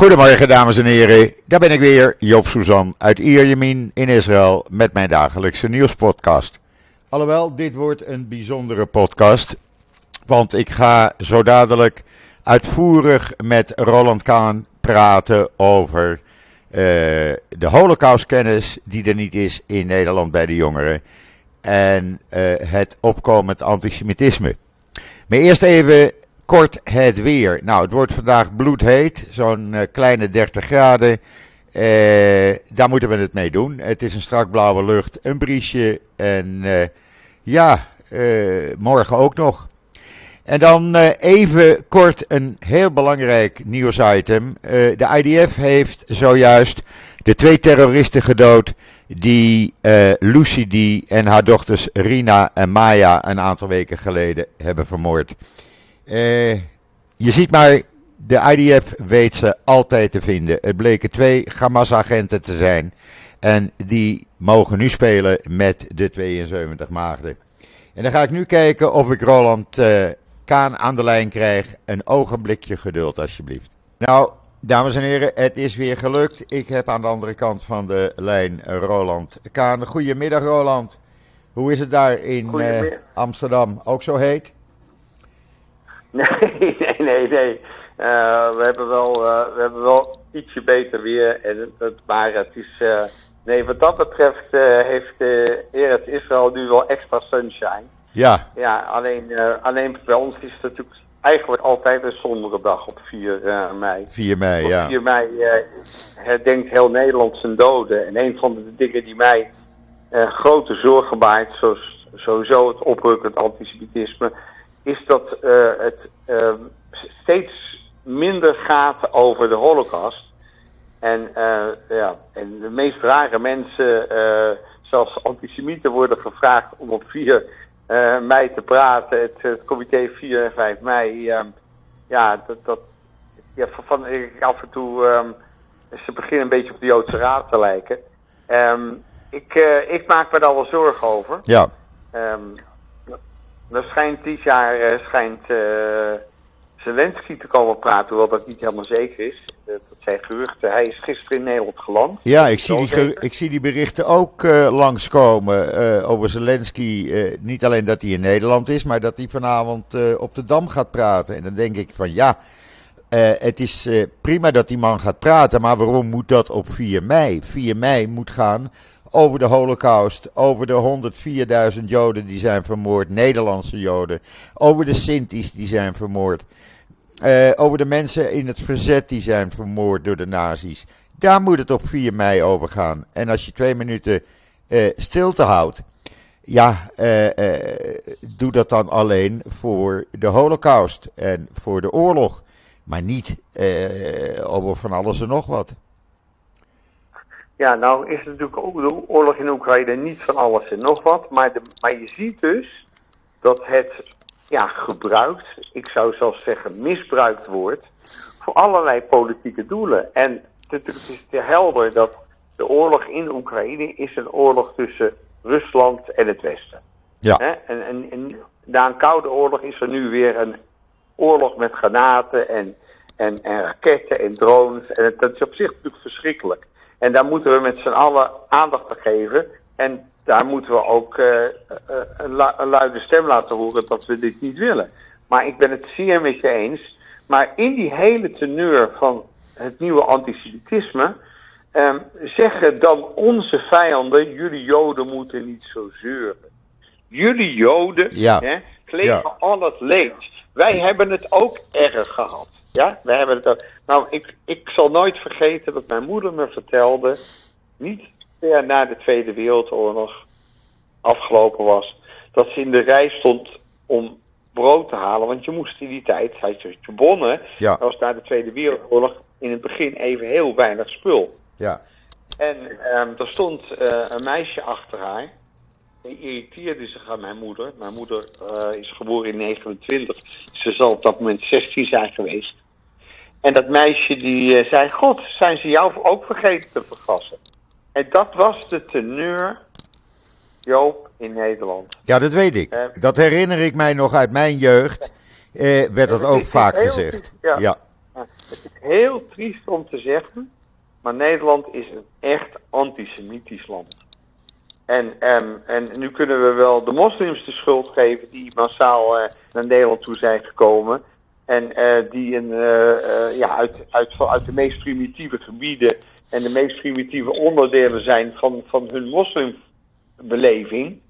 Goedemorgen dames en heren, daar ben ik weer, Joop Suzan uit Ierjemien in Israël met mijn dagelijkse nieuwspodcast. Alhoewel, dit wordt een bijzondere podcast, want ik ga zo dadelijk uitvoerig met Roland Kaan praten over uh, de holocaustkennis die er niet is in Nederland bij de jongeren en uh, het opkomend antisemitisme. Maar eerst even kort het weer. Nou, het wordt vandaag bloedheet, zo'n uh, kleine 30 graden. Uh, daar moeten we het mee doen. Het is een strak blauwe lucht, een briesje en uh, ja, morgen ook nog. En dan even kort een heel belangrijk nieuwsitem. de IDF heeft zojuist de twee terroristen gedood die Lucy die en haar dochters Rina en Maya een aantal weken geleden hebben vermoord. Uh, je ziet maar, de IDF weet ze altijd te vinden. Het bleken twee Hamas-agenten te zijn. En die mogen nu spelen met de 72 maagden. En dan ga ik nu kijken of ik Roland uh, Kaan aan de lijn krijg. Een ogenblikje geduld, alsjeblieft. Nou, dames en heren, het is weer gelukt. Ik heb aan de andere kant van de lijn Roland Kaan. Goedemiddag, Roland. Hoe is het daar in uh, Amsterdam? Ook zo heet? Nee, nee, nee, nee. Uh, we, hebben wel, uh, we hebben wel ietsje beter weer. En het, maar het is. Uh, nee, wat dat betreft heeft Eretz Israël nu wel extra sunshine. Ja. Ja, alleen, alleen bij ons is het natuurlijk eigenlijk altijd een sombere dag op 4 mei. 4 mei, op ja. 4 mei herdenkt heel Nederland zijn doden. En een van de dingen die mij grote zorgen baart, zoals sowieso het oprukkend antisemitisme is dat uh, het uh, steeds minder gaat over de holocaust. En, uh, ja, en de meest rare mensen, zelfs antisemieten, worden gevraagd om op 4 mei te praten. Het, het, comité 4 en 5 mei, ja, dat, dat ja, van, ik af en toe, um, ze beginnen een beetje op de Joodse Raad te lijken. Um, ik, ik maak me daar wel zorgen over. Ja. Um, er schijnt dit jaar uh, schijnt uh, Zelensky te komen praten, hoewel dat niet helemaal zeker is. Uh, dat zijn geruchten. Hij is gisteren in Nederland geland. Ja, ik zie, die, ik zie die berichten ook langskomen over Zelensky. niet alleen dat hij in Nederland is, maar dat hij vanavond op de Dam gaat praten. En dan denk ik van ja, het is prima dat die man gaat praten, maar waarom moet dat op 4 mei? 4 mei moet gaan over de holocaust, over de 104.000 Joden die zijn vermoord, Nederlandse Joden, over de Sinti's die zijn vermoord, uh, over de mensen in het verzet die zijn vermoord door de nazi's. Daar moet het op 4 mei over gaan. En als je twee minuten uh, stilte houdt, ja, uh, doe dat dan alleen voor de holocaust en voor de oorlog, maar niet over van alles en nog wat. Ja, nou is het natuurlijk ook de oorlog in Oekraïne niet van alles en nog wat. Maar, de, maar je ziet dus dat het ja, gebruikt, ik zou zelfs zeggen misbruikt wordt, voor allerlei politieke doelen. En het is te helder dat de oorlog in Oekraïne is een oorlog tussen Rusland en het Westen. Ja. En, en, en na een koude oorlog is er nu weer een oorlog met granaten en, en, en raketten en drones. En dat is op zich natuurlijk verschrikkelijk. En daar moeten we met z'n allen aandacht aan geven. En daar moeten we ook uh, een, lu een, luide stem laten horen dat we dit niet willen. Maar ik ben het zeer met je eens. Maar in die hele teneur van het nieuwe antisemitisme. Um, zeggen dan onze vijanden: jullie Joden moeten niet zo zeuren. Jullie Joden ja. hè, kleden ja. al het leed. Wij hebben het ook erg gehad. Ja, we hebben het ook. Nou, ik, ik zal nooit vergeten dat mijn moeder me vertelde, niet ver na de Tweede Wereldoorlog afgelopen was, dat ze in de rij stond om brood te halen. Want je moest in die tijd, had je bonnen, ja. dat was na de Tweede Wereldoorlog in het begin even heel weinig spul. Ja. En um, er stond uh, een meisje achter haar. Die irriteerde zich aan mijn moeder. Mijn moeder uh, is geboren in 29. Ze zal op dat moment 16 zijn geweest. En dat meisje die uh, zei: God, zijn ze jou ook vergeten te vergassen? En dat was de teneur, Joop, in Nederland. Ja, dat weet ik. Uh, dat herinner ik mij nog uit mijn jeugd. Uh, werd dat ook vaak gezegd. Ja. ja. Ja, het is heel triest om te zeggen, maar Nederland is een echt antisemitisch land. En, en, en nu kunnen we wel de moslims de schuld geven die massaal uh, naar Nederland toe zijn gekomen. En uh, die een, uh, ja, uit, uit, uit de meest primitieve gebieden en de meest primitieve onderdelen zijn van, van hun moslimbeleving.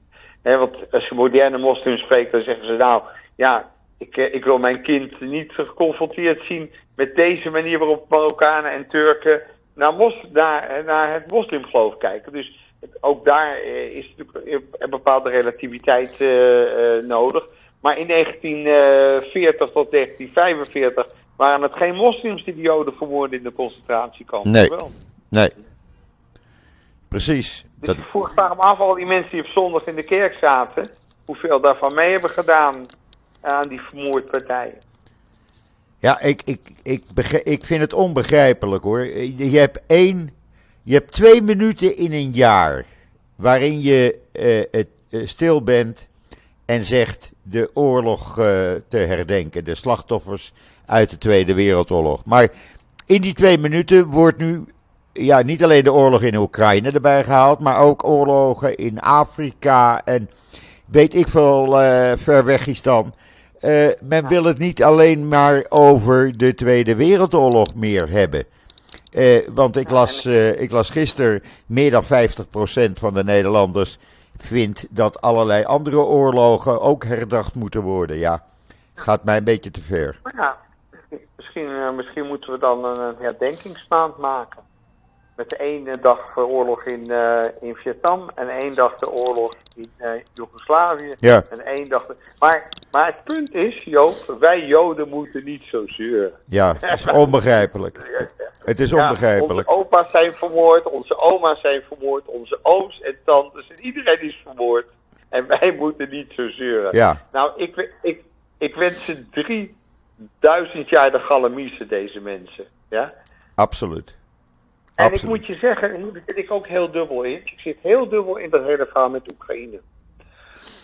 Want als je moderne moslims spreekt, dan zeggen ze nou, ja, ik, ik wil mijn kind niet geconfronteerd zien met deze manier waarop Marokkanen en Turken naar, mos, naar, naar het moslimgeloof kijken. Dus ook daar is natuurlijk een bepaalde relativiteit nodig. Maar in 1940 tot 1945 waren het geen moslims die de Joden vermoorden in de concentratiekampen. Nee. Wel. Nee. Precies. Dus dat... ik vroeg waarom af al die mensen die op zondag in de kerk zaten, hoeveel daarvan mee hebben gedaan aan die vermoordpartijen. Ja, ik, ik, ik, ik vind het onbegrijpelijk hoor. Je hebt één, je hebt twee minuten in een jaar waarin je uh, uh, stil bent en zegt de oorlog uh, te herdenken, de slachtoffers uit de Tweede Wereldoorlog. Maar in die twee minuten wordt nu ja, niet alleen de oorlog in Oekraïne erbij gehaald, maar ook oorlogen in Afrika en weet ik veel uh, ver weg is dan. Uh, men wil het niet alleen maar over de Tweede Wereldoorlog meer hebben. Uh, want ik las, ik las gisteren, meer dan 50% van de Nederlanders vindt dat allerlei andere oorlogen ook herdacht moeten worden. Ja, gaat mij een beetje te ver. Ja, misschien, misschien moeten we dan een herdenkingsmaand maken. Met ene dag de oorlog in, uh, in Vietnam en één dag de oorlog in uh, Joegoslavië. Ja. En één. Maar, maar het punt is, Joop, wij Joden moeten niet zo zeuren. Ja, het is onbegrijpelijk. Het is onbegrijpelijk. Onze opa's zijn vermoord, onze oma's zijn vermoord, onze ooms en tantes en iedereen is vermoord. En wij moeten niet zo zeuren. Ja. Nou, ik, ik, ik wens ze 3000 jaar de galamiezen, deze mensen. Ja? Absoluut. En ik moet je zeggen, daar zit ik ook heel dubbel in. Ik zit heel dubbel in dat hele verhaal met Oekraïne.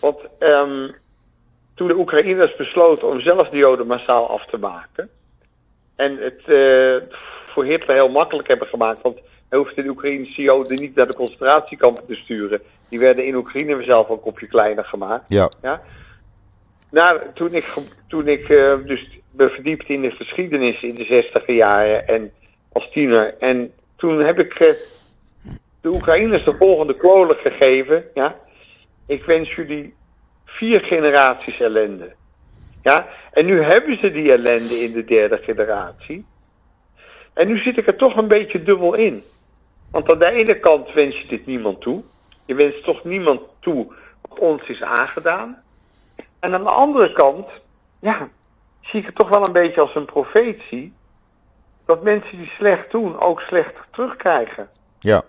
Want um, toen de Oekraïners besloten om zelf de Joden massaal af te maken. En het uh, voor Hitler heel makkelijk hebben gemaakt. Want hij hoefde de Oekraïnse Joden niet naar de concentratiekampen te sturen. Die werden in Oekraïne zelf een kopje kleiner gemaakt. Ja. ja? Nou, toen ik, toen ik uh, dus me verdiepte in de geschiedenis in de zestiger jaren en als tiener. En toen heb ik uh, de Oekraïners de volgende quote gegeven. Ja? Ik wens jullie vier generaties ellende. Ja? En nu hebben ze die ellende in de derde generatie. En nu zit ik er toch een beetje dubbel in. Want aan de ene kant wens je dit niemand toe. Je wenst toch niemand toe wat ons is aangedaan. En aan de andere kant, ja, zie ik het toch wel een beetje als een profetie. Dat mensen die slecht doen ook slecht terugkrijgen. Ja.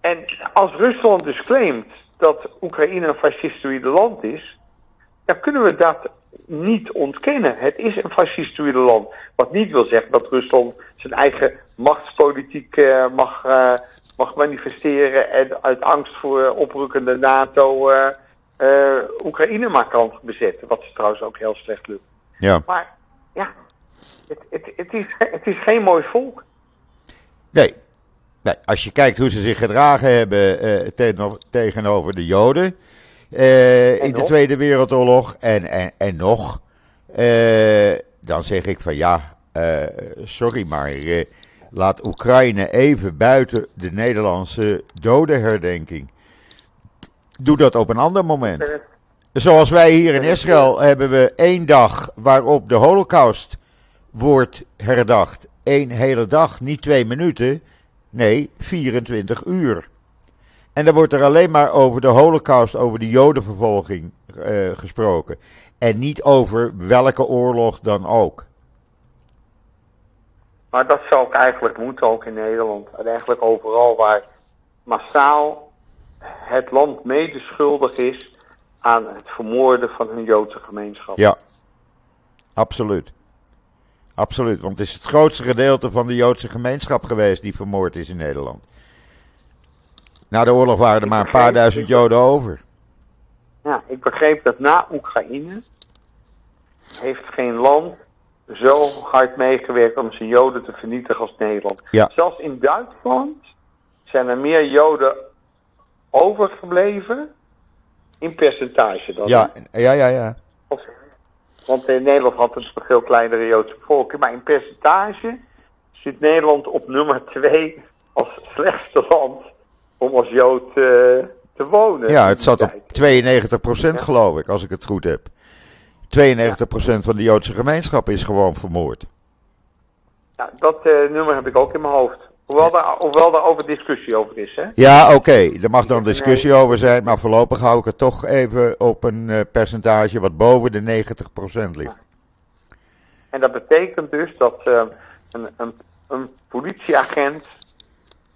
En als Rusland dus claimt dat Oekraïne een fascistoïde land is, dan kunnen we dat niet ontkennen. Het is een fascistoïde land. Wat niet wil zeggen dat Rusland zijn eigen machtspolitiek uh, mag, uh, mag manifesteren en uit angst voor oprukkende NATO Oekraïne maar kan bezetten. Wat ze trouwens ook heel slecht lukt. Ja. Maar ja, het, het, het, is, het is geen mooi volk. Nee. nee. Als je kijkt hoe ze zich gedragen hebben uh, tegenover de Joden uh, in de Tweede Wereldoorlog en, en, en nog, uh, dan zeg ik van ja, sorry, maar laat Oekraïne even buiten de Nederlandse dodenherdenking. Doe dat op een ander moment. Zoals wij hier in Israël hebben we één dag waarop de Holocaust wordt herdacht. Eén hele dag, niet twee minuten. Nee, 24 uur. En dan wordt er alleen maar over de Holocaust, over de Jodenvervolging uh, gesproken. En niet over welke oorlog dan ook. Maar dat zou ook eigenlijk moeten, ook in Nederland. En eigenlijk overal waar massaal het land mede schuldig is aan het vermoorden van hun Joodse gemeenschap. Ja, absoluut. Absoluut, want het is het grootste gedeelte van de Joodse gemeenschap geweest die vermoord is in Nederland. Na de oorlog waren er maar een paar duizend Joden over. Ja, ik begreep dat na Oekraïne heeft geen land zo hard meegewerkt om zijn Joden te vernietigen als Nederland. Ja. Zelfs in Duitsland zijn er meer Joden overgebleven in percentage dan. Ja, ja, ja, ja. Want in Nederland had het een veel kleinere Joodse bevolking. Maar in percentage zit Nederland op nummer 2 als slechtste land om als Jood eh, te wonen. Ja, het zat op tijd. 92% geloof ik, als ik het goed heb. 92% van de Joodse gemeenschap is gewoon vermoord. Ja, dat eh, nummer heb ik ook in mijn hoofd. Hoewel daar, hoewel daar over discussie over is. Hè? Ja, oké, er mag dan discussie over zijn, maar voorlopig hou ik het toch even op een eh, percentage wat boven de 90% ligt. En dat betekent dus dat eh, een, een, een politieagent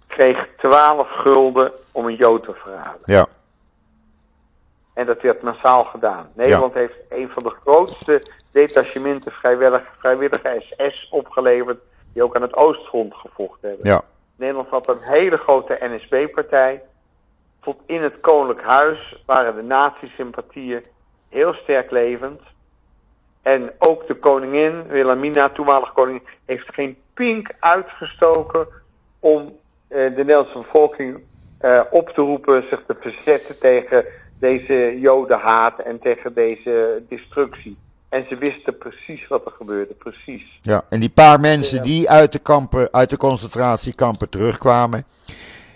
kreeg 12 gulden om een Jood te verraden. Ja, En dat werd massaal gedaan. Nederland heeft een van de grootste detachementen vrijwillig, vrijwillige SS opgeleverd. Die ook aan het Oostfront gevochten hebben. ja, Nederland had een hele grote NSB-partij. Tot in het Koninklijk Huis waren de nazi-sympathieën heel sterk levend. En ook de koningin, Wilhelmina, toenmalige koningin, heeft geen pink uitgestoken om eh, de Nederlandse bevolking eh, op te roepen zich te verzetten tegen deze jodenhaat en tegen deze destructie. En ze wisten precies wat er gebeurde, precies. ja. En die paar mensen die uit de, kampen, uit de concentratiekampen terugkwamen,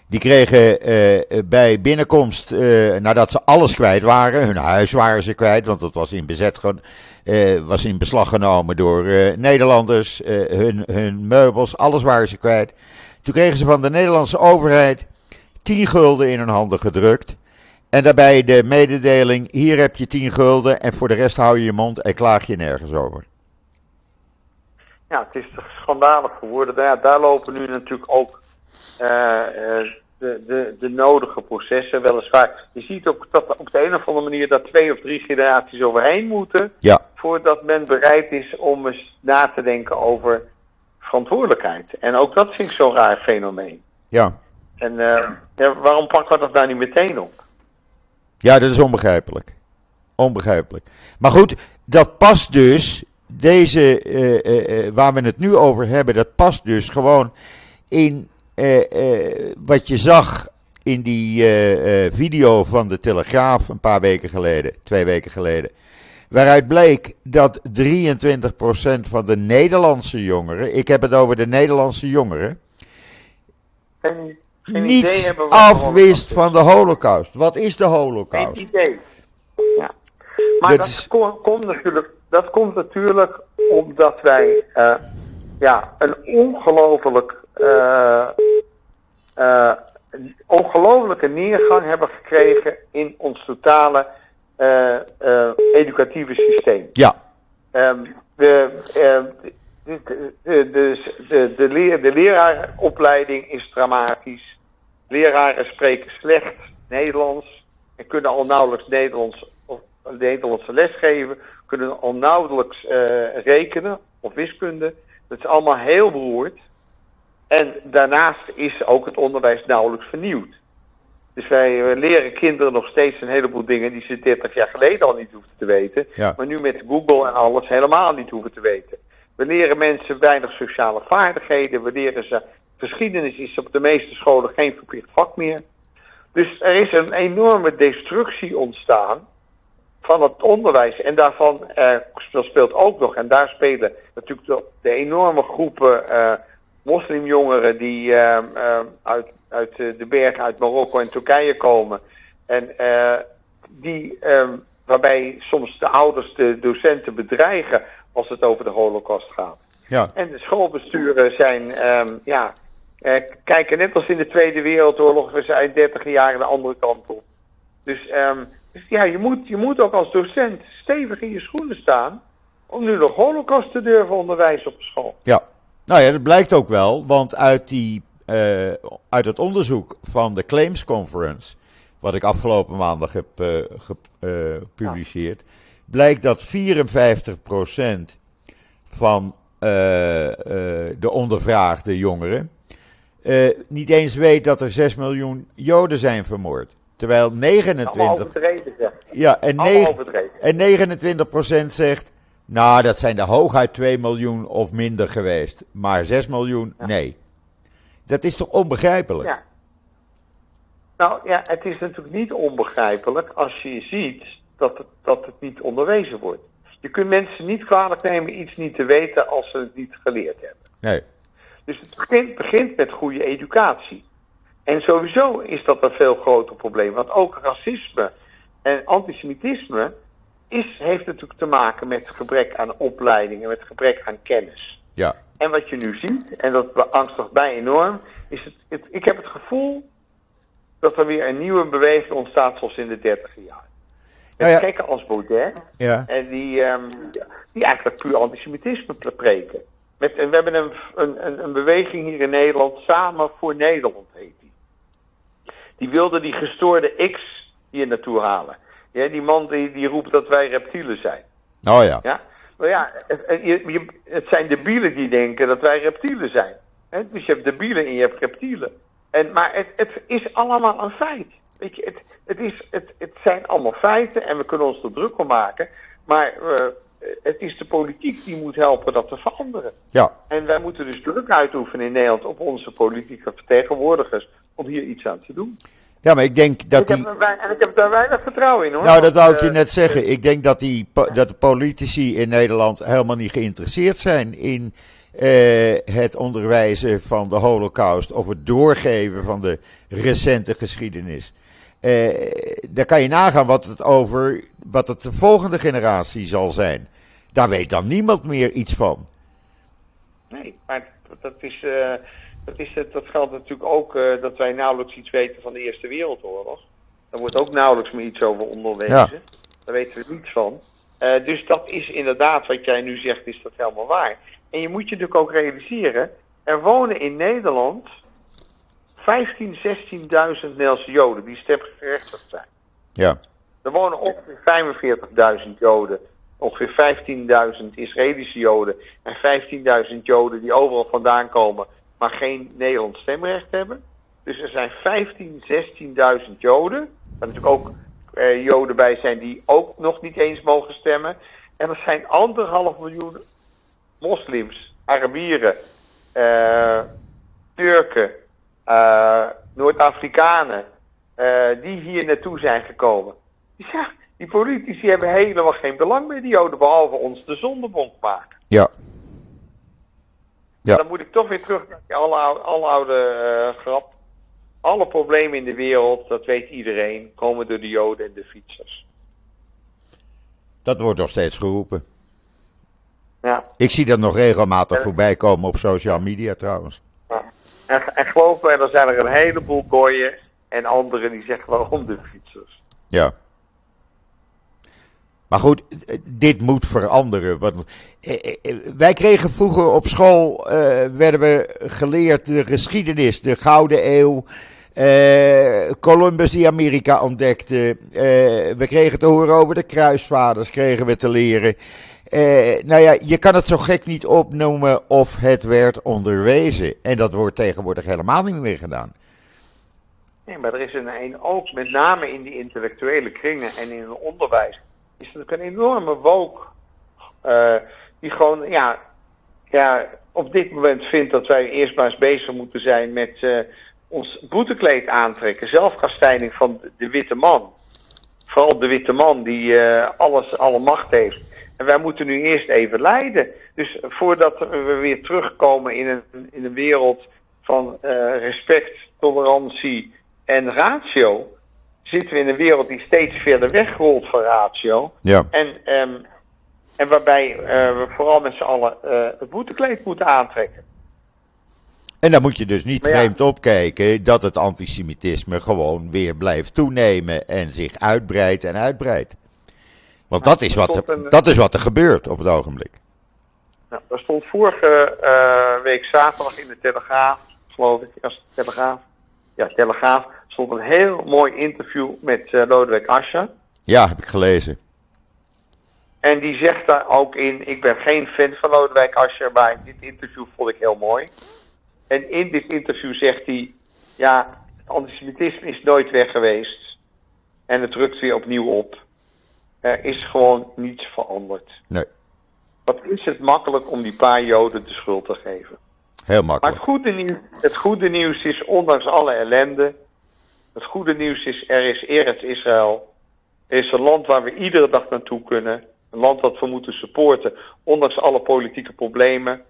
die kregen eh, bij binnenkomst, eh, nadat ze alles kwijt waren, hun huis waren ze kwijt, want dat was in bezet gewoon, eh, was in beslag genomen door eh, Nederlanders, eh, hun, hun meubels, alles waren ze kwijt. Toen kregen ze van de Nederlandse overheid 10 gulden in hun handen gedrukt. En daarbij de mededeling: hier heb je 10 gulden en voor de rest hou je je mond en klaag je nergens over. Ja, het is toch schandalig geworden. Ja, daar lopen nu natuurlijk ook eh, eh, de, de, de nodige processen. Weliswaar, je ziet ook dat op de een of andere manier dat twee of drie generaties overheen moeten. Ja, Voordat men bereid is om eens na te denken over verantwoordelijkheid. En ook dat vind ik zo'n raar fenomeen. ja. En eh, ja, waarom pakken we dat nou niet meteen op? Ja, dat is onbegrijpelijk. Onbegrijpelijk. Maar goed, dat past dus, deze, eh, eh, eh, waar we het nu over hebben, dat past dus gewoon in wat je zag in die video van de Telegraaf een paar weken geleden, twee weken geleden. Waaruit bleek dat 23% van de Nederlandse jongeren, ik heb het over de Nederlandse jongeren, Geen, geen idee de afwist van de holocaust. Wat is de Geen holocaust? idee. Ja. Maar Dat dat, is- ko- komt natuurlijk, dat komt natuurlijk omdat wij eh, ja, een ongelooflijk, eh, eh, ongelofelijke neergang hebben gekregen in ons totale educatieve systeem. Ja, Ehm, de, ehm, de, de, de, de, de, leer, de leraaropleiding is dramatisch. Leraren spreken slecht Nederlands en kunnen al nauwelijks Nederlands of Nederlandse les geven, kunnen al nauwelijks eh, rekenen of wiskunde. Dat is allemaal heel beroerd. En daarnaast is ook het onderwijs nauwelijks vernieuwd. Dus wij eh, leren kinderen nog steeds een heleboel dingen die ze 30 jaar geleden al niet hoefden te weten. Ja. Maar nu met Google en alles helemaal niet hoeven te weten. We leren mensen weinig sociale vaardigheden. We leren ze. Geschiedenis is op de meeste scholen geen verplicht vak meer. Dus er is een enorme destructie ontstaan van het onderwijs. En daarvan eh, speelt ook nog, en daar spelen natuurlijk de, de enorme groepen eh, moslimjongeren die eh, uit, uit de bergen uit Marokko en Turkije komen. En die, waarbij soms de ouders de docenten bedreigen als het over de holocaust gaat. ja, En de schoolbesturen zijn, ja, eh, kijken net als in de Tweede Wereldoorlog, we zijn 30 jaar de andere kant op. Dus, ehm, dus ja, je moet, je moet ook als docent stevig in je schoenen staan om nu nog holocaust te durven onderwijzen op school. ja. Nou ja, dat blijkt ook wel, want uit, die, eh, uit het onderzoek van de Claims Conference, wat ik afgelopen maandag heb eh, gepubliceerd, blijkt dat 54% van de ondervraagde jongeren eh, niet eens weet dat er 6 miljoen Joden zijn vermoord. Terwijl Allemaal 29, overdreven, zeg. ja, en, negen- en 29% zegt, Nou, dat zijn er hooguit 2 miljoen of minder geweest. Maar 6 miljoen, nee. Dat is toch onbegrijpelijk? Ja. Nou ja, het is natuurlijk niet onbegrijpelijk als je ziet dat het, dat het niet onderwezen wordt. Je kunt mensen niet kwalijk nemen iets niet te weten als ze het niet geleerd hebben. Nee. Dus het begint, begint met goede educatie. En sowieso is dat een veel groter probleem. Want ook racisme en antisemitisme is, heeft natuurlijk te maken met gebrek aan opleiding en met gebrek aan kennis. Ja. En wat je nu ziet, en dat beangstigt mij enorm, is het, het, ik heb het gevoel dat er weer een nieuwe beweging ontstaat zoals in de 30 jaar. Met Nou ja. gekken als Baudet, Ja. en die, ehm, die eigenlijk puur antisemitisme preken. Met, en we hebben een, een, een, beweging hier in Nederland, Samen voor Nederland heet die. Die wilde die gestoorde X hier naartoe halen. Ja, die man die, die roept dat wij reptielen zijn. Oh ja. Ja? Maar ja, het, het- je- je- het zijn debielen die denken dat wij reptielen zijn. Dus je hebt debielen en je hebt reptielen. En, maar het, het is allemaal een feit. Weet je, het, het, is, het, het zijn allemaal feiten en we kunnen ons er druk om maken. Maar eh, het is de politiek die moet helpen dat te veranderen. Ja. En wij moeten dus druk uitoefenen in Nederland op onze politieke vertegenwoordigers om hier iets aan te doen. Ja, maar ik denk dat ik die... en ik heb daar weinig vertrouwen in hoor. Nou, dat wou ik je eh, net zeggen. Ik denk dat, die, dat de politici in Nederland helemaal niet geïnteresseerd zijn in eh, het onderwijzen van de holocaust of het doorgeven van de recente geschiedenis. Eh, daar kan je nagaan wat het over, wat het de volgende generatie zal zijn. Daar weet dan niemand meer iets van. Nee, maar dat is, eh, dat, is het, dat geldt natuurlijk ook eh, dat wij nauwelijks iets weten van de Eerste Wereldoorlog. Daar wordt ook nauwelijks meer iets over onderwezen. Ja. Daar weten we niets van. Dus dat is inderdaad, wat jij nu zegt, is dat helemaal waar. En je moet je natuurlijk ook realiseren, er wonen in Nederland 15, 16.000 Nederlandse Joden die stemgerechtigd zijn. Ja, Er wonen ongeveer 45.000 Joden, ongeveer 15.000 Israëlische Joden en 15.000 Joden die overal vandaan komen, maar geen Nederlands stemrecht hebben. Dus er zijn 15, 16.000 Joden, waar natuurlijk ook eh, Joden bij zijn die ook nog niet eens mogen stemmen. En er zijn anderhalf miljoen moslims, Arabieren, eh, Turken, eh, Noord-Afrikanen, eh, die hier naartoe zijn gekomen. Dus ja, die politici hebben helemaal geen belang bij die Joden, behalve ons de zondebond maken. ja, Ja. Dan moet ik toch weer terug naar die alle, alle oude eh, grap. Alle problemen in de wereld, dat weet iedereen, komen door de Joden en de fietsers. dat wordt nog steeds geroepen. Ja. Ik zie dat nog regelmatig voorbij komen op social media trouwens. ja. En, en geloof mij, er zijn er een heleboel gooien en anderen die zeggen waarom de fietsers. Ja. Maar goed, dit moet veranderen. Want, eh, eh, eh, wij kregen vroeger op school, werden we geleerd de geschiedenis, de Gouden Eeuw. Columbus die Amerika ontdekte. we kregen te horen over de kruisvaders, kregen we te leren. Eh, nou ja, je kan het zo gek niet opnoemen of het werd onderwezen. En dat wordt tegenwoordig helemaal niet meer gedaan. Nee, maar er is een, een ook, met name in die intellectuele kringen en in het onderwijs, is er een enorme wook. eh, die gewoon, ja, ja, op dit moment vindt dat wij eerst maar eens bezig moeten zijn met eh, ons boetekleed aantrekken. Zelfkastijding van de, de witte man. Vooral de witte man die eh, alles, alle macht heeft. En wij moeten nu eerst even leiden. Dus voordat we weer terugkomen in een, in een wereld van eh, respect, tolerantie en ratio, zitten we in een wereld die steeds verder wegrolt van ratio. Ja. En, ehm, en waarbij eh, we vooral met z'n allen eh, het boetekleed moeten aantrekken. En dan moet je dus niet ja. vreemd opkijken dat het antisemitisme gewoon weer blijft toenemen en zich uitbreidt en uitbreidt. Want dat is, wat tot er, een- dat is wat er gebeurt op het ogenblik. Nou, er stond vorige eh, week zaterdag in de Telegraaf, geloof ik, als Telegraaf, ja, Telegraaf, stond een heel mooi interview met eh, Lodewijk Asscher. Ja, heb ik gelezen. En die zegt daar ook in, ik ben geen fan van Lodewijk Asscher, maar dit interview vond ik heel mooi. En in dit interview zegt hij, ja, het antisemitisme is nooit weg geweest. En het rukt weer opnieuw op. Er is gewoon niets veranderd. Nee. Wat is het makkelijk om die paar Joden de schuld te geven? Heel Maar makkelijk. het goede, nieuws, het goede nieuws is, ondanks alle ellende, het goede nieuws is, er is Eretz Israël. Er is een land waar we iedere dag naartoe kunnen. Een land dat we moeten supporten, ondanks alle politieke problemen.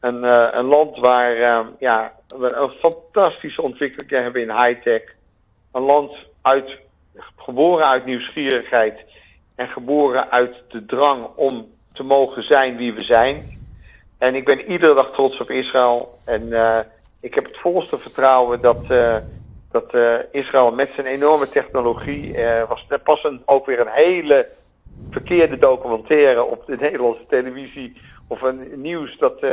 Een, eh, een land waar eh, ja, we een fantastische ontwikkelingen hebben in high-tech. Een land uit, geboren uit nieuwsgierigheid en geboren uit de drang om te mogen zijn wie we zijn. En ik ben iedere dag trots op Israël. En eh, ik heb het volste vertrouwen dat, eh, dat eh, Israël met zijn enorme technologie. was er pas een, ook weer een hele verkeerde documentaire op de Nederlandse televisie. Of een nieuws dat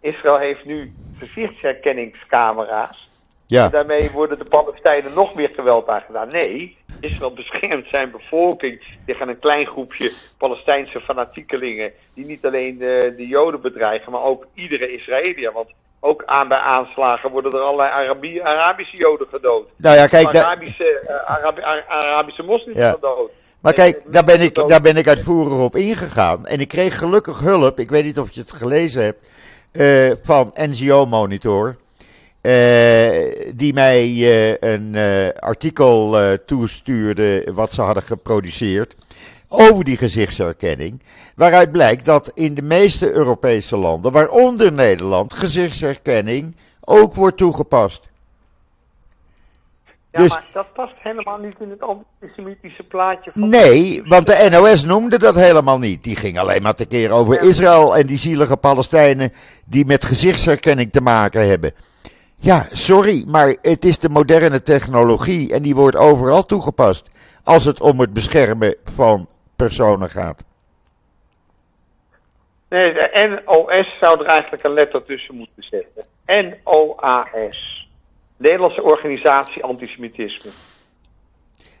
Israël heeft nu gezichtsherkenningscamera's. Ja, En daarmee worden de Palestijnen nog meer geweld aangedaan. Nee, Israël beschermt zijn bevolking tegen een klein groepje Palestijnse fanatiekelingen. Die niet alleen de, de Joden bedreigen, maar ook iedere Israëliër. Want ook aan, bij aanslagen worden er allerlei Arabi- Arabische Joden gedood. nou ja, kijk, Arabische, eh, Arabi- Ar- Arabische moslims Ja. gedood. maar kijk, eh, daar ben, ik, daar ben ik uitvoerig op ingegaan. En ik kreeg gelukkig hulp, ik weet niet of je het gelezen hebt, eh, van NGO Monitor. Eh, die mij eh, een eh, artikel toestuurde wat ze hadden geproduceerd over die gezichtsherkenning. Waaruit blijkt dat in de meeste Europese landen, waaronder Nederland, gezichtsherkenning ook wordt toegepast. Ja, dus- maar dat past helemaal niet in het antisemitische plaatje van... Nee, want de NOS noemde dat helemaal niet. Die ging alleen maar tekeer over Israël en die zielige Palestijnen die met gezichtsherkenning te maken hebben. Ja, sorry, maar het is de moderne technologie en die wordt overal toegepast. Als het om het beschermen van personen gaat. Nee, de NOS zou er eigenlijk een letter tussen moeten zetten. N-O-A-S. Nederlandse Organisatie Antisemitisme.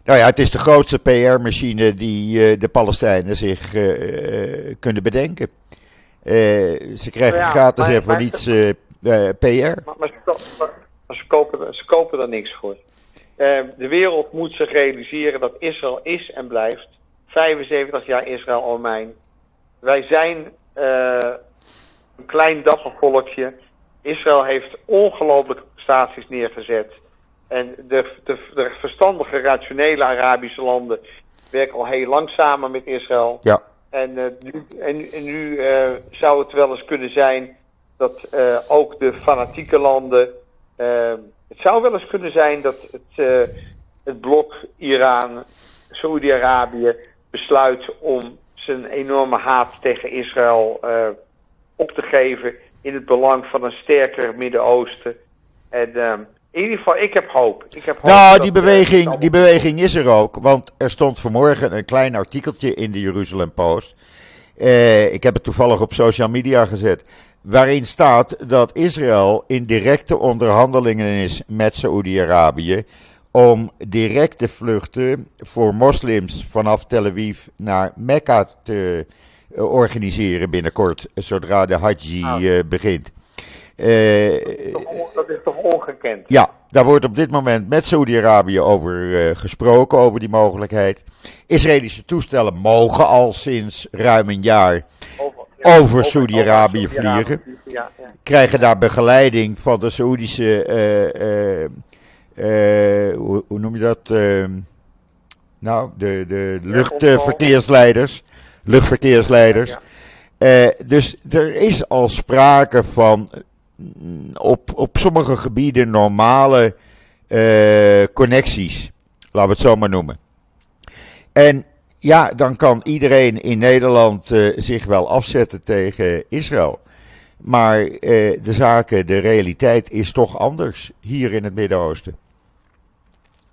Nou ja, het is de grootste PR-machine die eh, de Palestijnen zich eh, eh, kunnen bedenken. Ze krijgen Ja, gratis en voor niets eh, eh, PR. Maar, maar, ze, maar- kopen, ze kopen er niks voor. Eh, de wereld moet zich realiseren dat Israël is en blijft 75 jaar Israël Romein. Wij zijn eh, een klein dapper volkje. Israël heeft ongelooflijke prestaties neergezet. En de, de, de verstandige, rationele Arabische landen werken al heel lang samen met Israël. Ja. En, nu, en, en nu zou het wel eens kunnen zijn dat eh, ook de fanatieke landen. eh, het zou wel eens kunnen zijn dat het, eh, het blok Iran, Saoedi-Arabië besluit om zijn enorme haat tegen Israël eh, op te geven in het belang van een sterker Midden-Oosten. En eh, in ieder geval, ik heb hoop. Ik heb hoop Nou, die beweging, die beweging is er ook. Want er stond vanmorgen een klein artikeltje in de Jeruzalem Post. Ik heb het toevallig op social media gezet. Waarin staat dat Israël in directe onderhandelingen is met Saoedi-Arabië. Om directe vluchten voor moslims vanaf Tel Aviv naar Mekka te eh, organiseren binnenkort. Zodra de Hajj Ah. eh, begint. Eh, dat is toch ongekend? ja, daar wordt op dit moment met Saudi-Arabië over gesproken, over die mogelijkheid. Israëlische toestellen mogen al sinds ruim een jaar, Over, Saoedi-Arabië vliegen. Krijgen daar begeleiding van de Saoedische, eh, eh, eh, hoe, hoe noem je dat? Eh, nou, de, de luchtverkeersleiders. Luchtverkeersleiders. Dus er is al sprake van mm, op, op sommige gebieden normale connecties. Laten we het zo maar noemen. En ja, dan kan iedereen in Nederland eh, zich wel afzetten tegen Israël. Maar eh, de zaken, de realiteit is toch anders hier in het Midden-Oosten.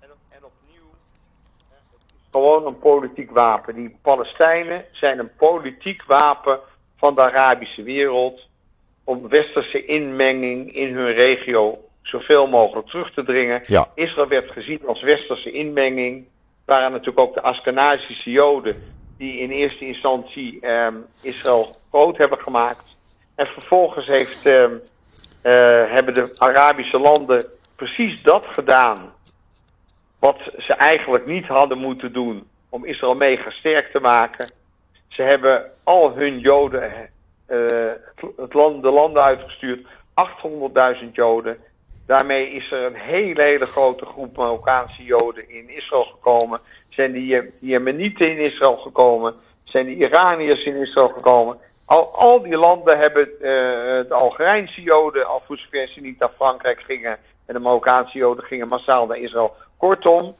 En, en opnieuw, gewoon een politiek wapen. Die Palestijnen zijn een politiek wapen van de Arabische wereld om westerse inmenging in hun regio zoveel mogelijk terug te dringen. Ja. Israël werd gezien als westerse inmenging. Waren natuurlijk ook de Askenazische Joden die in eerste instantie ehm, Israël groot hebben gemaakt. En vervolgens heeft, ehm, eh, hebben de Arabische landen precies dat gedaan wat ze eigenlijk niet hadden moeten doen om Israël mega sterk te maken. Ze hebben al hun Joden het land, de landen uitgestuurd. 800.000 Joden. Daarmee is er een hele, hele grote groep Marokkaanse Joden in Israël gekomen. Zijn die, Jemenieten in Israël gekomen. Zijn die Iraniërs in Israël gekomen. Al, al die landen hebben uh, de Algerijnse Joden, al voor zover ze niet naar Frankrijk gingen. En de Marokkaanse Joden gingen massaal naar Israël. Kortom,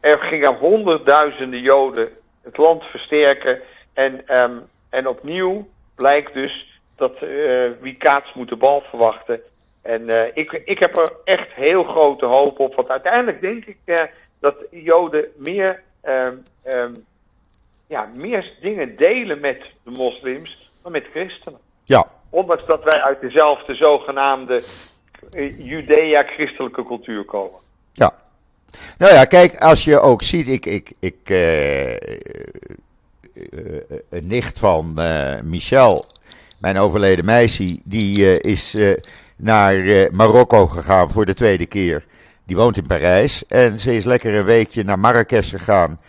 er gingen honderdduizenden Joden het land versterken. En, um, en opnieuw blijkt dus dat uh, wie kaats moet de bal verwachten. En uh, ik, ik heb er echt heel grote hoop op. Want uiteindelijk denk ik uh, dat Joden meer, um, um, ja, meer dingen delen met de moslims dan met christenen. Ja. Ondanks dat wij uit dezelfde zogenaamde Judea-christelijke cultuur komen. Ja. Nou ja, kijk, als je ook ziet, ik, ik, ik een nicht van Michel, mijn overleden meisje, die is naar Marokko gegaan voor de tweede keer. Die woont in Parijs en ze is lekker een weekje naar Marrakesh gegaan.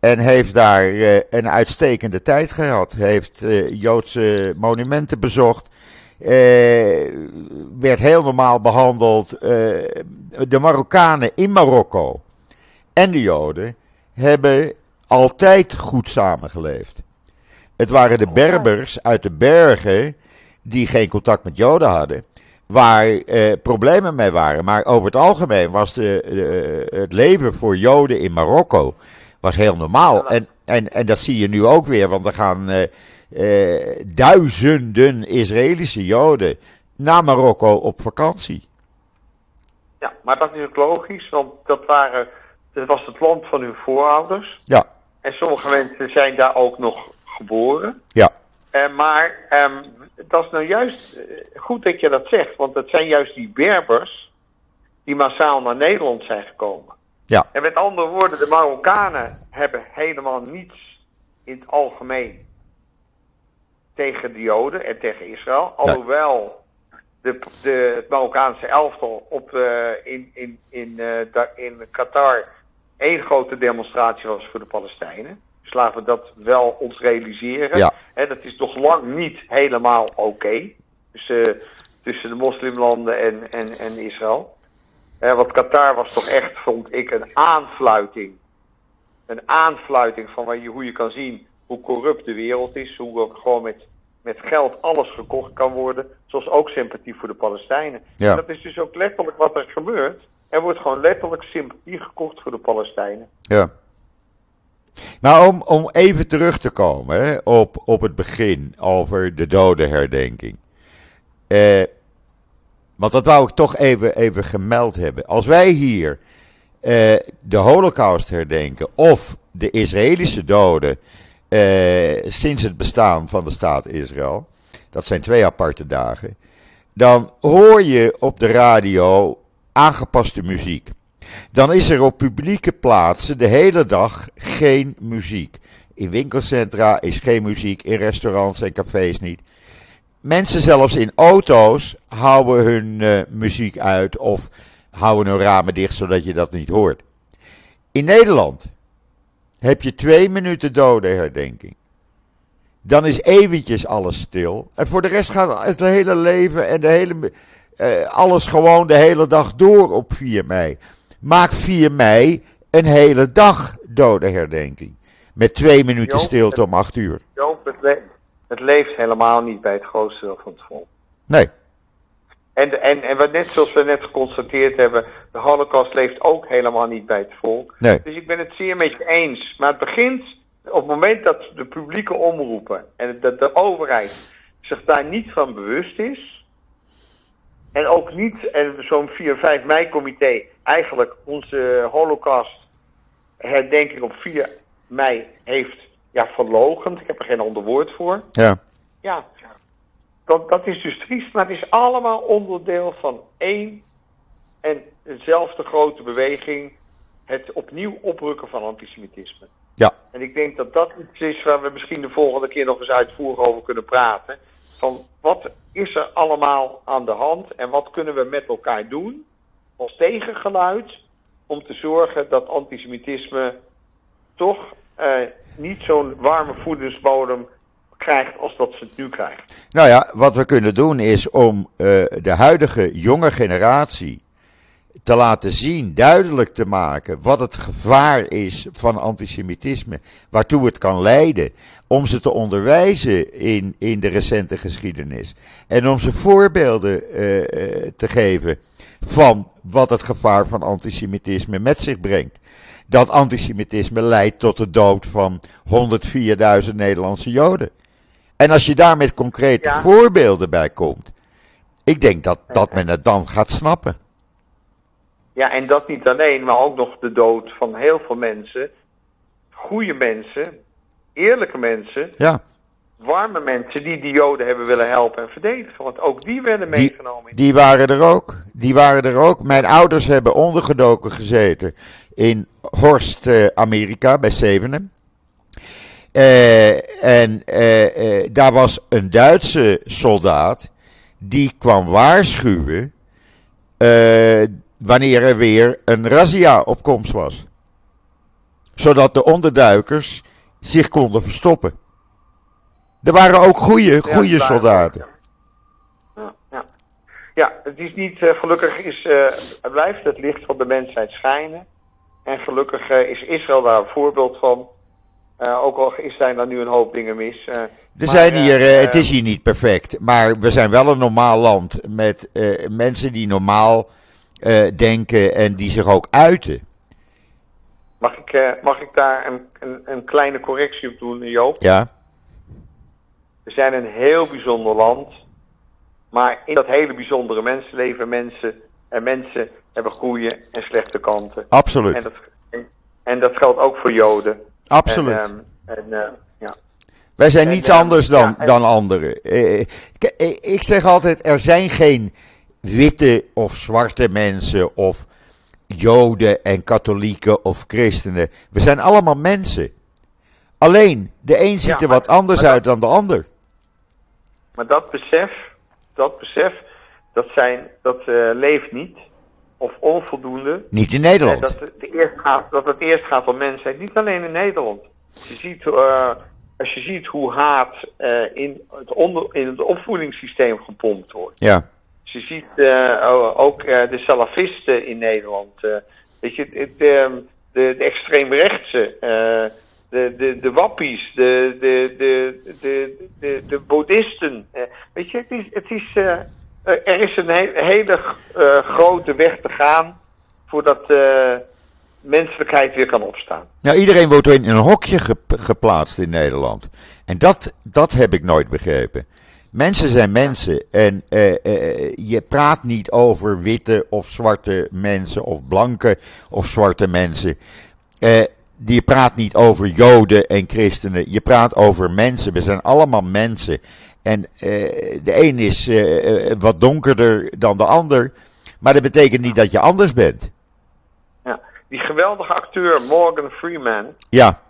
En heeft daar een uitstekende tijd gehad. Heeft Joodse monumenten bezocht. werd heel normaal behandeld. de Marokkanen in Marokko en de Joden hebben altijd goed samengeleefd. Het waren de Berbers uit de bergen die geen contact met Joden hadden, waar eh, problemen mee waren. Maar over het algemeen was de, het leven voor Joden in Marokko was heel normaal. En, en, en dat zie je nu ook weer, want er gaan eh, eh, duizenden Israëlische Joden naar Marokko op vakantie. Ja, maar dat is ook logisch, want dat, waren, dat was het land van hun voorouders. Ja. En sommige mensen zijn daar ook nog geboren. Ja. Uh, maar um, dat is nou juist uh, goed dat je dat zegt, want het zijn juist die Berbers die massaal naar Nederland zijn gekomen. Ja. En met andere woorden, de Marokkanen hebben helemaal niets in het algemeen tegen de Joden en tegen Israël. Alhoewel de, de, het Marokkaanse elftal op, uh, in, in, in, in Qatar één grote demonstratie was voor de Palestijnen. Dus laten we dat wel ons realiseren. Ja. En dat is toch lang niet helemaal oké. Okay. Dus, uh, tussen de moslimlanden en, en, en Israël. Want Qatar was toch echt, vond ik, een aanfluiting. Een aanfluiting van waar je, hoe je kan zien hoe corrupt de wereld is. Hoe ook gewoon met, met geld alles gekocht kan worden. Zoals ook sympathie voor de Palestijnen. Ja. En dat is dus ook letterlijk wat er gebeurt. Er wordt gewoon letterlijk sympathie gekocht voor de Palestijnen. Ja. Maar om, om even terug te komen op, op het begin over de dodenherdenking. Eh, want dat wou ik toch even, even gemeld hebben. Als wij hier eh, de Holocaust herdenken of de Israëlische doden eh, sinds het bestaan van de staat Israël, dat zijn twee aparte dagen, dan hoor je op de radio aangepaste muziek. Dan is er op publieke plaatsen de hele dag geen muziek. In winkelcentra is geen muziek, in restaurants en cafés niet. Mensen zelfs in auto's houden hun uh, muziek uit of houden hun ramen dicht zodat je dat niet hoort. In Nederland heb je twee minuten dodenherdenking. Dan is eventjes alles stil. En voor de rest gaat het hele leven en de hele, uh, alles gewoon de hele dag door op 4 mei. Maak 4 mei een hele dag dodenherdenking. Met twee minuten Joop, stilte om 8 uur. Joop, het, le het, leeft helemaal niet bij het grootste deel van het volk. Nee. En, en, en wat net zoals we net geconstateerd hebben, de holocaust leeft ook helemaal niet bij het volk. Nee. Dus ik ben het zeer met je eens. Maar het begint op het moment dat de publieke omroepen en dat de overheid zich daar niet van bewust is. En ook niet, en zo'n 4 5 mei comité eigenlijk onze holocaust herdenking op 4 mei heeft ja, verlogend. Ik heb er geen ander woord voor. Ja. Ja, dat, dat is dus triest, maar het is allemaal onderdeel van één en dezelfde grote beweging. Het opnieuw oprukken van antisemitisme. Ja. En ik denk dat dat iets is waar we misschien de volgende keer nog eens uitvoerig over kunnen praten. Van wat is er allemaal aan de hand en wat kunnen we met elkaar doen als tegengeluid om te zorgen dat antisemitisme toch eh, niet zo'n warme voedingsbodem krijgt als dat ze het nu krijgt. Nou ja, wat we kunnen doen is om uh, de huidige jonge generatie te laten zien, duidelijk te maken wat het gevaar is van antisemitisme, waartoe het kan leiden, om ze te onderwijzen in, in de recente geschiedenis en om ze voorbeelden uh, te geven van wat het gevaar van antisemitisme met zich brengt. Dat antisemitisme leidt tot de dood van 104.000 Nederlandse Joden. En als je daar met concrete ja. voorbeelden bij komt, ik denk dat, dat men het dan gaat snappen. Ja, en dat niet alleen, maar ook nog de dood van heel veel mensen. Goede mensen, eerlijke mensen. Ja. Warme mensen die die Joden hebben willen helpen en verdedigen. Want ook die werden meegenomen. Die, die waren er ook. Die waren er ook. Mijn ouders hebben ondergedoken gezeten in Horst, uh, Amerika, bij Zevenum. Uh, en uh, daar was een Duitse soldaat die kwam waarschuwen wanneer er weer een razzia op komst was. Zodat de onderduikers zich konden verstoppen. Er waren ook goede, goede ja, soldaten. Ja, ja. ja, het is niet, gelukkig is, blijft het licht van de mensheid schijnen. En gelukkig is Israël daar een voorbeeld van. Ook al zijn er nu een hoop dingen mis. Er maar, zijn hier, het is hier niet perfect, maar we zijn wel een normaal land met mensen die normaal denken en die zich ook uiten. Mag ik, mag ik daar een, een, een, kleine correctie op doen, Joop? Ja. We zijn een heel bijzonder land, maar in dat hele bijzondere mensen leven mensen en mensen hebben goede en slechte kanten. Absoluut. En dat, en, en dat geldt ook voor Joden. Absoluut. En, en, uh, ja. Wij zijn niets en, anders dan, dan anderen. Ik zeg altijd, er zijn geen witte of zwarte mensen of joden en katholieken of christenen. We zijn allemaal mensen. Alleen, de een ziet er wat anders uit dan de ander. Maar dat besef, dat besef, dat, zijn, dat uh, leeft niet. Of onvoldoende. Niet in Nederland. Dat het, eerst gaat, dat het eerst gaat om mensheid. Niet alleen in Nederland. Je ziet, uh, als je ziet hoe haat uh, in, het onder, in het opvoedingssysteem gepompt wordt. Ja. Je ziet uh, ook de salafisten in Nederland. weet je, het, de, de extreemrechtse, de, de, de wappies, de, de, de, de, de, de boeddhisten. weet je, het is, het is er is een he hele grote weg te gaan voordat menselijkheid weer kan opstaan. Nou, iedereen wordt in een hokje ge geplaatst in Nederland. En dat, dat heb ik nooit begrepen. Mensen zijn mensen en uh, uh, je praat niet over witte of zwarte mensen of blanke of zwarte mensen. Uh, je praat niet over joden en christenen. Je praat over mensen. We zijn allemaal mensen. En de een is wat donkerder dan de ander. Maar dat betekent niet dat je anders bent die geweldige acteur Morgan Freeman. Ja.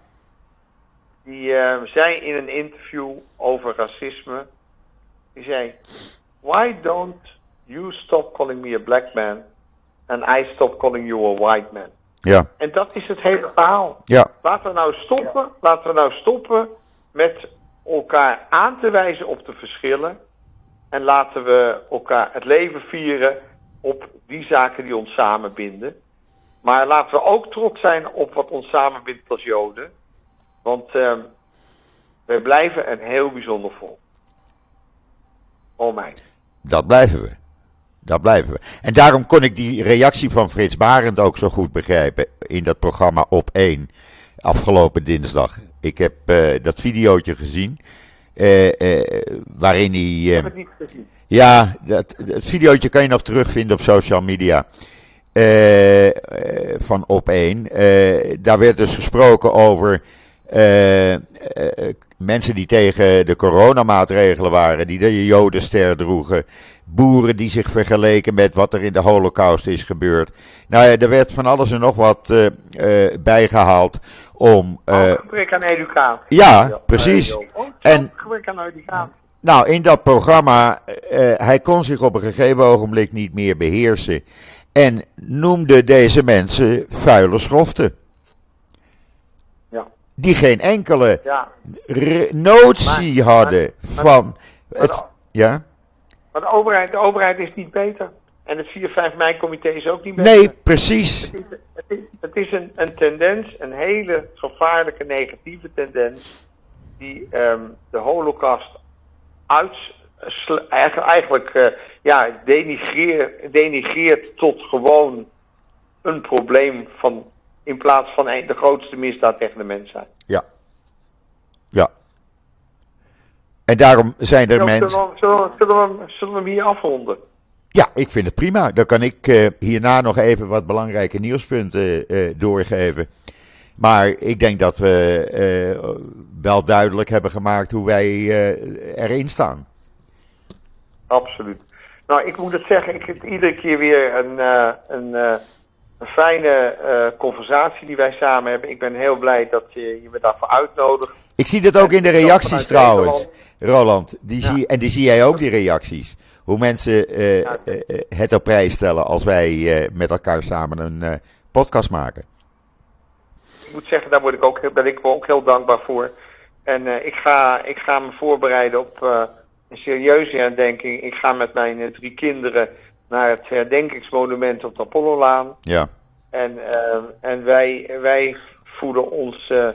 Die zei in een interview over racisme. Die zei: Why don't you stop calling me a black man and I stop calling you a white man? Ja. En dat is het hele verhaal. Ja. Laten we nou stoppen. Laten we nou stoppen met elkaar aan te wijzen op de verschillen. En laten we elkaar het leven vieren op die zaken die ons samenbinden. Maar laten we ook trots zijn op wat ons samenbindt als Joden. Want uh, wij blijven een heel bijzonder volk. Oh mij. Dat blijven we. Dat blijven we. En daarom kon ik die reactie van Frits Barend ook zo goed begrijpen in dat programma Op 1 afgelopen dinsdag. Ik heb uh, dat videootje gezien. Uh, uh, waarin hij. Uh, heb het niet gezien. Ja, dat, videootje kan je nog terugvinden op social media. Uh, van op één. Uh, daar werd dus gesproken over uh, mensen die tegen de coronamaatregelen waren, die de Jodenster droegen, boeren die zich vergeleken met wat er in de Holocaust is gebeurd. Nou ja, er werd van alles en nog wat bijgehaald om. Gebrek aan educatie. Ja, precies. En gebrek aan educatie. Nou, in dat programma, hij kon zich op een gegeven ogenblik niet meer beheersen. En noemde deze mensen vuile schoften. Die geen enkele Ja, notie Maar- hadden maar- van. maar Het, de- ja? maar de overheid, de overheid is niet beter. En het 4-5 mei-comité is ook niet beter. Nee, precies. Het is, het is, het is een, een tendens, een hele gevaarlijke negatieve tendens, die ehm, de holocaust uit, eigenlijk, eh, ja, denigreer, denigreert tot gewoon een probleem van, in plaats van een, de grootste misdaad tegen de mensheid. Ja. Ja. En daarom zijn er mensen. zullen, we, zullen, we, hem- zullen we hem hier afronden? Ja, ik vind het prima. Dan kan ik eh, hierna nog even wat belangrijke nieuwspunten eh, doorgeven. Maar ik denk dat we eh, wel duidelijk hebben gemaakt hoe wij eh, erin staan. Absoluut. Nou, ik moet het zeggen, ik heb iedere keer weer een, eh, een, eh, een fijne eh, conversatie die wij samen hebben. Ik ben heel blij dat je, je me daarvoor uitnodigt. Ik zie dat ook in de reacties trouwens, Roland. Die Ja. zie, en die zie jij ook, die reacties. Hoe mensen eh, eh, het op prijs stellen als wij met elkaar samen een podcast maken. Ik moet zeggen, daar word ik ook, ben ik ook heel dankbaar voor. En ik, ga, ik ga me voorbereiden op een serieuze herdenking. Ik ga met mijn drie kinderen naar het herdenkingsmonument op de Apollolaan. Ja, En, eh, en wij, wij voelen ons eh,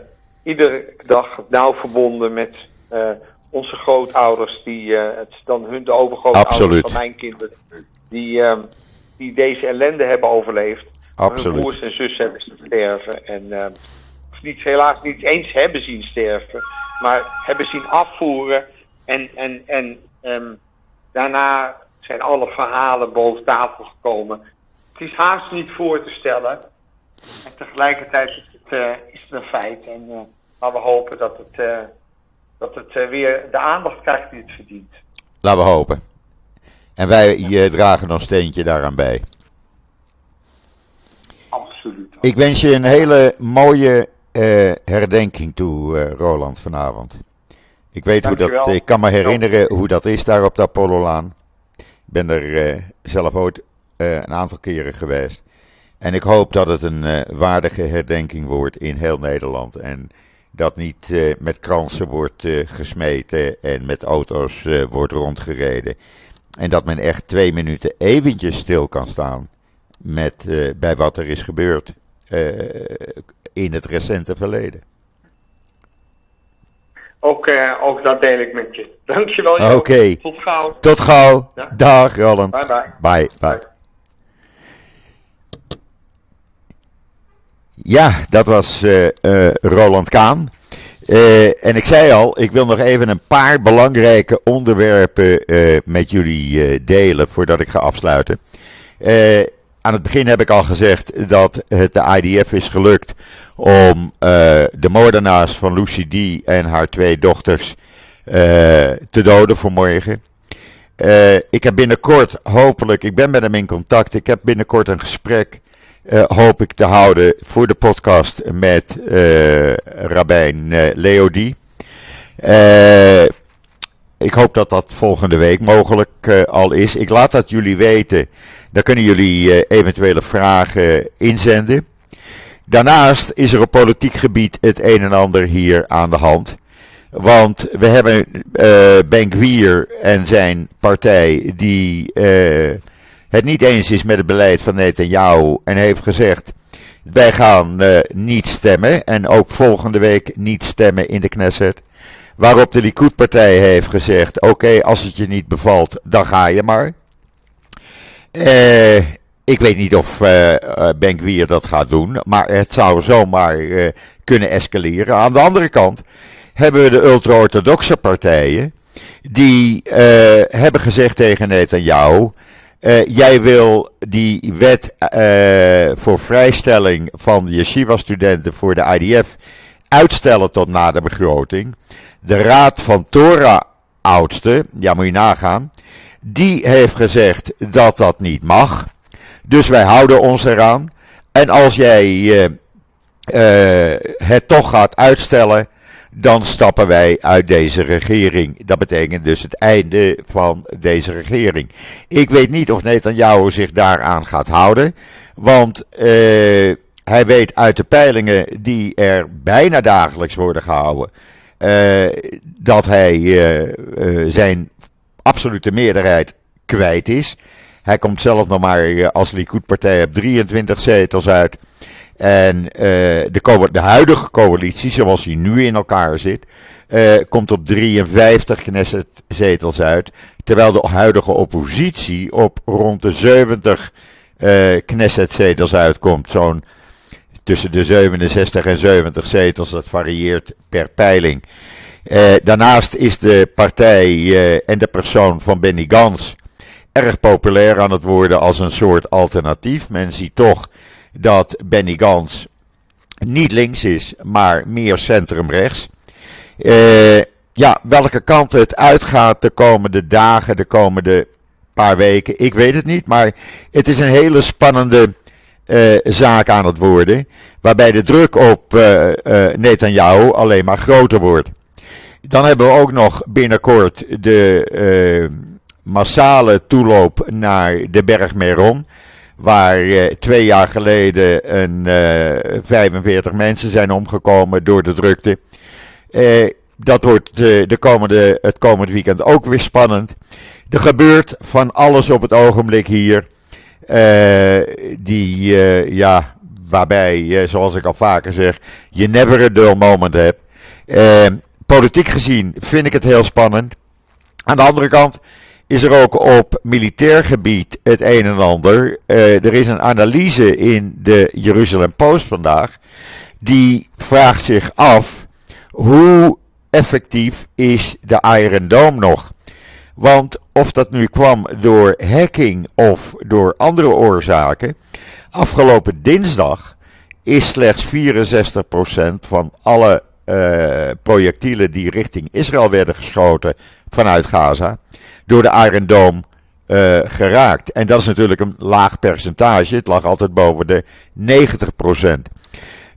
iedere dag nauw verbonden met eh, onze grootouders, die het dan hun de overgrootouders Absoluut. van mijn kinderen, die, die deze ellende hebben overleefd. Hun absoluut. broers en zussen hebben zien sterven. En of niet, helaas niet eens hebben zien sterven, maar hebben zien afvoeren. En, en, en ehm, daarna zijn alle verhalen boven tafel gekomen. Het is haast niet voor te stellen. En tegelijkertijd is het, eh, is het een feit. En, maar we hopen dat het, eh, dat het weer de aandacht krijgt die het verdient. Laten we hopen. En wij dragen ons steentje daaraan bij. Absoluut. Ik wens je een hele mooie herdenking toe, Roland, vanavond. Ik weet hoe dat, ik kan me herinneren hoe dat is daar op de Apollolaan. Ben er eh, zelf ooit eh, een aantal keren geweest. En ik hoop dat het een eh, waardige herdenking wordt in heel Nederland. En dat niet met kransen wordt gesmeten en met auto's wordt rondgereden. En dat men echt twee minuten eventjes stil kan staan met, bij wat er is gebeurd in het recente verleden. Ook, eh, ook dat deel ik met je. Dankjewel. Oké. Tot gauw. Tot gauw. Ja. Dag Roland. Bye bye. Bye. bye. Ja, dat was eh, eh, Roland Kaan. En ik zei al, ik wil nog even een paar belangrijke onderwerpen met jullie delen voordat ik ga afsluiten. Aan het begin heb ik al gezegd dat het de IDF is gelukt om eh, de moordenaars van Lucy D. en haar twee dochters eh, te doden vanmorgen. Eh, ik heb binnenkort, hopelijk, ik ben met hem in contact. Ik heb binnenkort een gesprek, hoop ik te houden voor de podcast met Rabijn Leody. Eh, ik hoop dat dat volgende week mogelijk eh, al is. Ik laat dat jullie weten. Dan kunnen jullie eh, eventuele vragen inzenden. Daarnaast is er op politiek gebied het een en ander hier aan de hand. Want we hebben eh Ben Gwier en zijn partij die het niet eens is met het beleid van Netanyahu en heeft gezegd wij gaan niet stemmen en ook volgende week niet stemmen in de Knesset. Waarop de Likud-partij heeft gezegd oké als het je niet bevalt dan ga je maar. Eh, ik weet niet of eh eh, Ben Gwier dat gaat doen, maar het zou zomaar eh, kunnen escaleren. Aan de andere kant hebben we de ultra-orthodoxe partijen die eh, hebben gezegd tegen Netanyahu: eh, jij wil die wet voor vrijstelling van de yeshiva-studenten voor de IDF uitstellen tot na de begroting. De raad van Torah-oudsten, ja moet je nagaan, die heeft gezegd dat dat niet mag. Dus wij houden ons eraan. En als jij eh, eh, het toch gaat uitstellen, dan stappen wij uit deze regering. Dat betekent dus het einde van deze regering. Ik weet niet of Netanyahu zich daaraan gaat houden, want eh, hij weet uit de peilingen die er bijna dagelijks worden gehouden. Dat hij zijn absolute meerderheid kwijt is. Hij komt zelf nog maar als Likud-partij op 23 zetels uit. En de, de huidige coalitie, zoals die nu in elkaar zit, komt op 53 Knesset-zetels uit. Terwijl de huidige oppositie op rond de 70 uh, Knesset-zetels uitkomt. Zo'n tussen de 67 en 70 zetels, dat varieert per peiling. Uh, daarnaast is de partij en de persoon van Benny Gans erg populair aan het worden als een soort alternatief. Men ziet toch dat Benny Gans niet links is, maar meer centrumrechts. Uh, ja, welke kant het uitgaat de komende dagen, de komende paar weken, ik weet het niet. Maar het is een hele spannende uh, zaak aan het worden. Waarbij de druk op uh, Netanyahu alleen maar groter wordt. Dan hebben we ook nog binnenkort de massale toeloop naar de berg Meron. Waar twee jaar geleden een, 45 mensen zijn omgekomen door de drukte. Eh, dat wordt de komende, het komende weekend ook weer spannend. Er gebeurt van alles op het ogenblik hier. Uh, die, uh, ja, waarbij, uh, zoals ik al vaker zeg, je never a dull moment hebt. politiek gezien vind ik het heel spannend. Aan de andere kant is er ook op militair gebied het een en ander. er is een analyse in de Jeruzalem Post vandaag. Die vraagt zich af hoe effectief is de Iron Dome nog? Want of dat nu kwam door hacking of door andere oorzaken, afgelopen dinsdag is slechts 64% van alle uh, projectielen die richting Israël werden geschoten vanuit Gaza door de Iron Dome uh, geraakt. En dat is natuurlijk een laag percentage. Het lag altijd boven de 90%.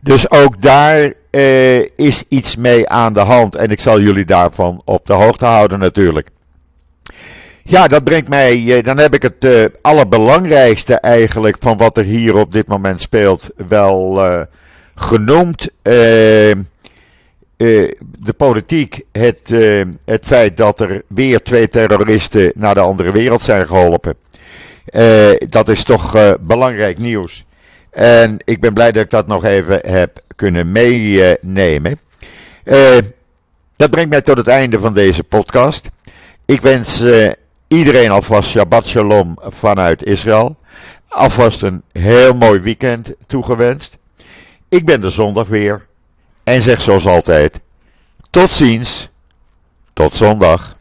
Dus ook daar uh, is iets mee aan de hand. En ik zal jullie daarvan op de hoogte houden natuurlijk. Ja, dat brengt mij. Uh, dan heb ik het uh, allerbelangrijkste eigenlijk van wat er hier op dit moment speelt wel genoemd. de politiek, het, het feit dat er weer twee terroristen naar de andere wereld zijn geholpen. dat is toch belangrijk nieuws. En ik ben blij dat ik dat nog even heb kunnen meenemen. Dat brengt mij tot het einde van deze podcast. Ik wens iedereen alvast Shabbat Shalom vanuit Israël. Alvast een heel mooi weekend toegewenst. Ik ben de zondag weer. En zeg zoals altijd: tot ziens. Tot zondag.